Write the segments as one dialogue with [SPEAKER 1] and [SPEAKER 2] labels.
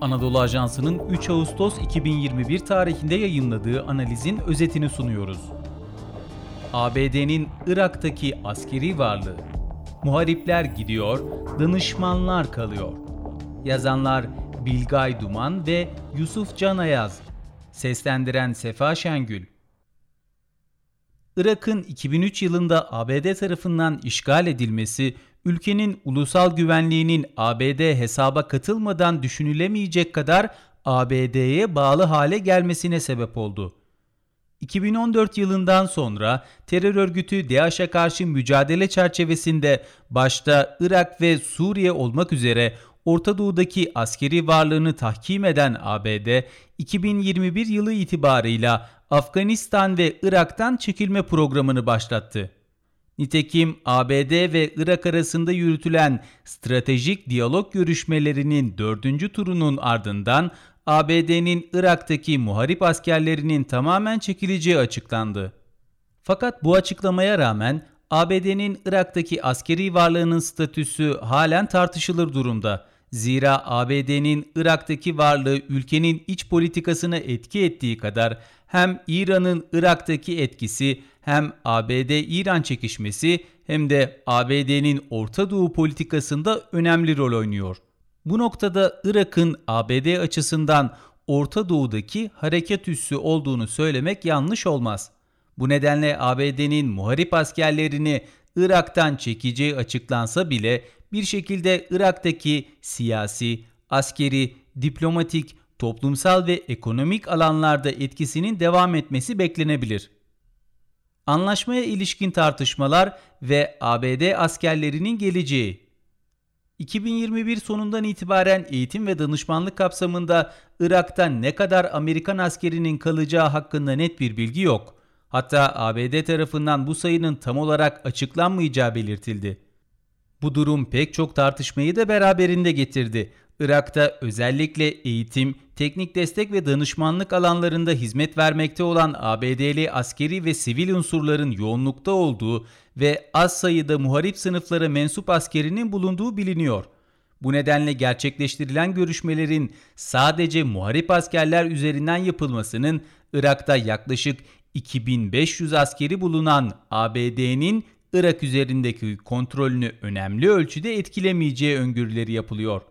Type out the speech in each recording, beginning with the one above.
[SPEAKER 1] Anadolu Ajansı'nın 3 Ağustos 2021 tarihinde yayınladığı analizin özetini sunuyoruz. ABD'nin Irak'taki askeri varlığı. Muharipler gidiyor, danışmanlar kalıyor. Yazanlar Bilgay Duman ve Yusuf Can Ayaz. Seslendiren Sefa Şengül. Irak'ın 2003 yılında ABD tarafından işgal edilmesi ülkenin ulusal güvenliğinin ABD hesaba katılmadan düşünülemeyecek kadar ABD'ye bağlı hale gelmesine sebep oldu. 2014 yılından sonra terör örgütü DAEŞ'e karşı mücadele çerçevesinde başta Irak ve Suriye olmak üzere Orta Doğu'daki askeri varlığını tahkim eden ABD, 2021 yılı itibarıyla Afganistan ve Irak'tan çekilme programını başlattı. Nitekim ABD ve Irak arasında yürütülen stratejik diyalog görüşmelerinin dördüncü turunun ardından ABD'nin Irak'taki muharip askerlerinin tamamen çekileceği açıklandı. Fakat bu açıklamaya rağmen ABD'nin Irak'taki askeri varlığının statüsü halen tartışılır durumda. Zira ABD'nin Irak'taki varlığı ülkenin iç politikasına etki ettiği kadar hem İran'ın Irak'taki etkisi hem ABD-İran çekişmesi hem de ABD'nin Orta Doğu politikasında önemli rol oynuyor. Bu noktada Irak'ın ABD açısından Orta Doğu'daki hareket üssü olduğunu söylemek yanlış olmaz. Bu nedenle ABD'nin muharip askerlerini Irak'tan çekeceği açıklansa bile bir şekilde Irak'taki siyasi, askeri, diplomatik, toplumsal ve ekonomik alanlarda etkisinin devam etmesi beklenebilir. Anlaşmaya ilişkin tartışmalar ve ABD askerlerinin geleceği 2021 sonundan itibaren eğitim ve danışmanlık kapsamında Irak'ta ne kadar Amerikan askerinin kalacağı hakkında net bir bilgi yok. Hatta ABD tarafından bu sayının tam olarak açıklanmayacağı belirtildi. Bu durum pek çok tartışmayı da beraberinde getirdi. Irak'ta özellikle eğitim, teknik destek ve danışmanlık alanlarında hizmet vermekte olan ABD'li askeri ve sivil unsurların yoğunlukta olduğu ve az sayıda muharip sınıflara mensup askerinin bulunduğu biliniyor. Bu nedenle gerçekleştirilen görüşmelerin sadece muharip askerler üzerinden yapılmasının Irak'ta yaklaşık 2500 askeri bulunan ABD'nin Irak üzerindeki kontrolünü önemli ölçüde etkilemeyeceği öngörüleri yapılıyor.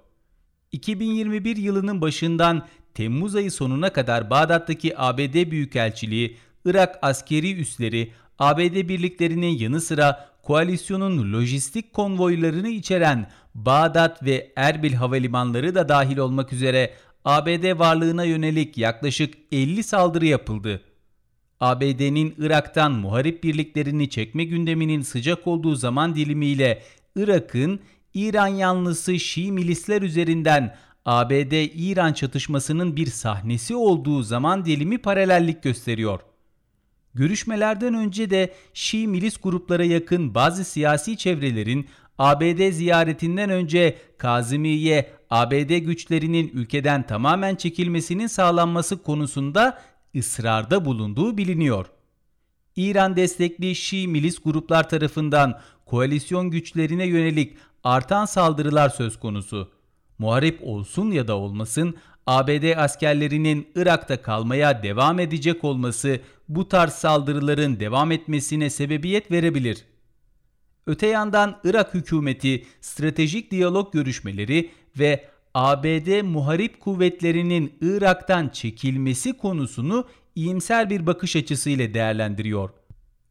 [SPEAKER 1] 2021 yılının başından Temmuz ayı sonuna kadar Bağdat'taki ABD Büyükelçiliği, Irak askeri üsleri, ABD birliklerinin yanı sıra koalisyonun lojistik konvoylarını içeren Bağdat ve Erbil havalimanları da dahil olmak üzere ABD varlığına yönelik yaklaşık 50 saldırı yapıldı. ABD'nin Irak'tan muharip birliklerini çekme gündeminin sıcak olduğu zaman dilimiyle Irak'ın İran yanlısı Şii milisler üzerinden ABD-İran çatışmasının bir sahnesi olduğu zaman dilimi paralellik gösteriyor. Görüşmelerden önce de Şii milis gruplara yakın bazı siyasi çevrelerin ABD ziyaretinden önce Kazimiye, ABD güçlerinin ülkeden tamamen çekilmesinin sağlanması konusunda ısrarda bulunduğu biliniyor. İran destekli Şii milis gruplar tarafından koalisyon güçlerine yönelik artan saldırılar söz konusu. Muharip olsun ya da olmasın ABD askerlerinin Irak'ta kalmaya devam edecek olması bu tarz saldırıların devam etmesine sebebiyet verebilir. Öte yandan Irak hükümeti stratejik diyalog görüşmeleri ve ABD muharip kuvvetlerinin Irak'tan çekilmesi konusunu iyimser bir bakış açısıyla değerlendiriyor.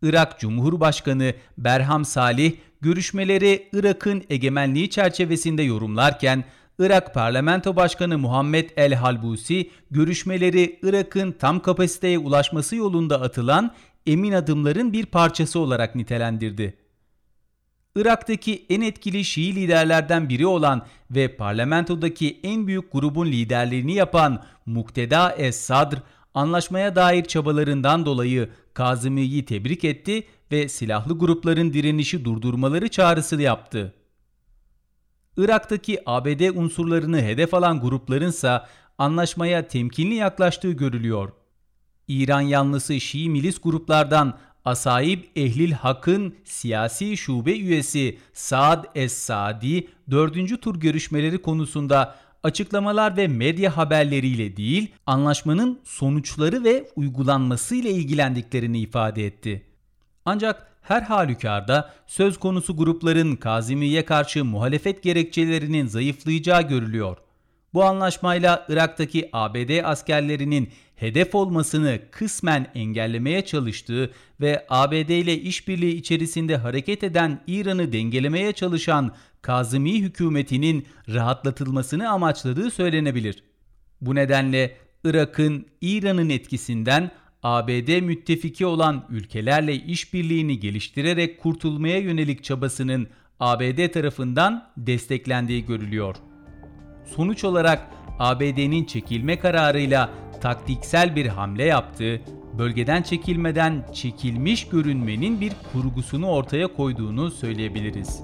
[SPEAKER 1] Irak Cumhurbaşkanı Berham Salih görüşmeleri Irak'ın egemenliği çerçevesinde yorumlarken Irak Parlamento Başkanı Muhammed El Halbusi görüşmeleri Irak'ın tam kapasiteye ulaşması yolunda atılan emin adımların bir parçası olarak nitelendirdi. Irak'taki en etkili Şii liderlerden biri olan ve parlamentodaki en büyük grubun liderliğini yapan Mukteda Es-Sadr, anlaşmaya dair çabalarından dolayı Kazımi'yi tebrik etti ve silahlı grupların direnişi durdurmaları çağrısı yaptı. Irak'taki ABD unsurlarını hedef alan gruplarınsa anlaşmaya temkinli yaklaştığı görülüyor. İran yanlısı Şii milis gruplardan Asaib Ehlil Hak'ın siyasi şube üyesi Saad Es-Sadi 4. tur görüşmeleri konusunda açıklamalar ve medya haberleriyle değil, anlaşmanın sonuçları ve uygulanması ile ilgilendiklerini ifade etti. Ancak her halükarda söz konusu grupların Kazimi'ye karşı muhalefet gerekçelerinin zayıflayacağı görülüyor. Bu anlaşmayla Irak'taki ABD askerlerinin hedef olmasını kısmen engellemeye çalıştığı ve ABD ile işbirliği içerisinde hareket eden İran'ı dengelemeye çalışan Kazimi hükümetinin rahatlatılmasını amaçladığı söylenebilir. Bu nedenle Irak'ın İran'ın etkisinden ABD müttefiki olan ülkelerle işbirliğini geliştirerek kurtulmaya yönelik çabasının ABD tarafından desteklendiği görülüyor. Sonuç olarak ABD'nin çekilme kararıyla taktiksel bir hamle yaptığı, bölgeden çekilmeden çekilmiş görünmenin bir kurgusunu ortaya koyduğunu söyleyebiliriz.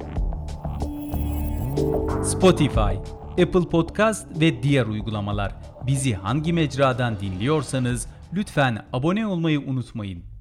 [SPEAKER 1] Spotify, Apple Podcast ve diğer uygulamalar. Bizi hangi mecradan dinliyorsanız lütfen abone olmayı unutmayın.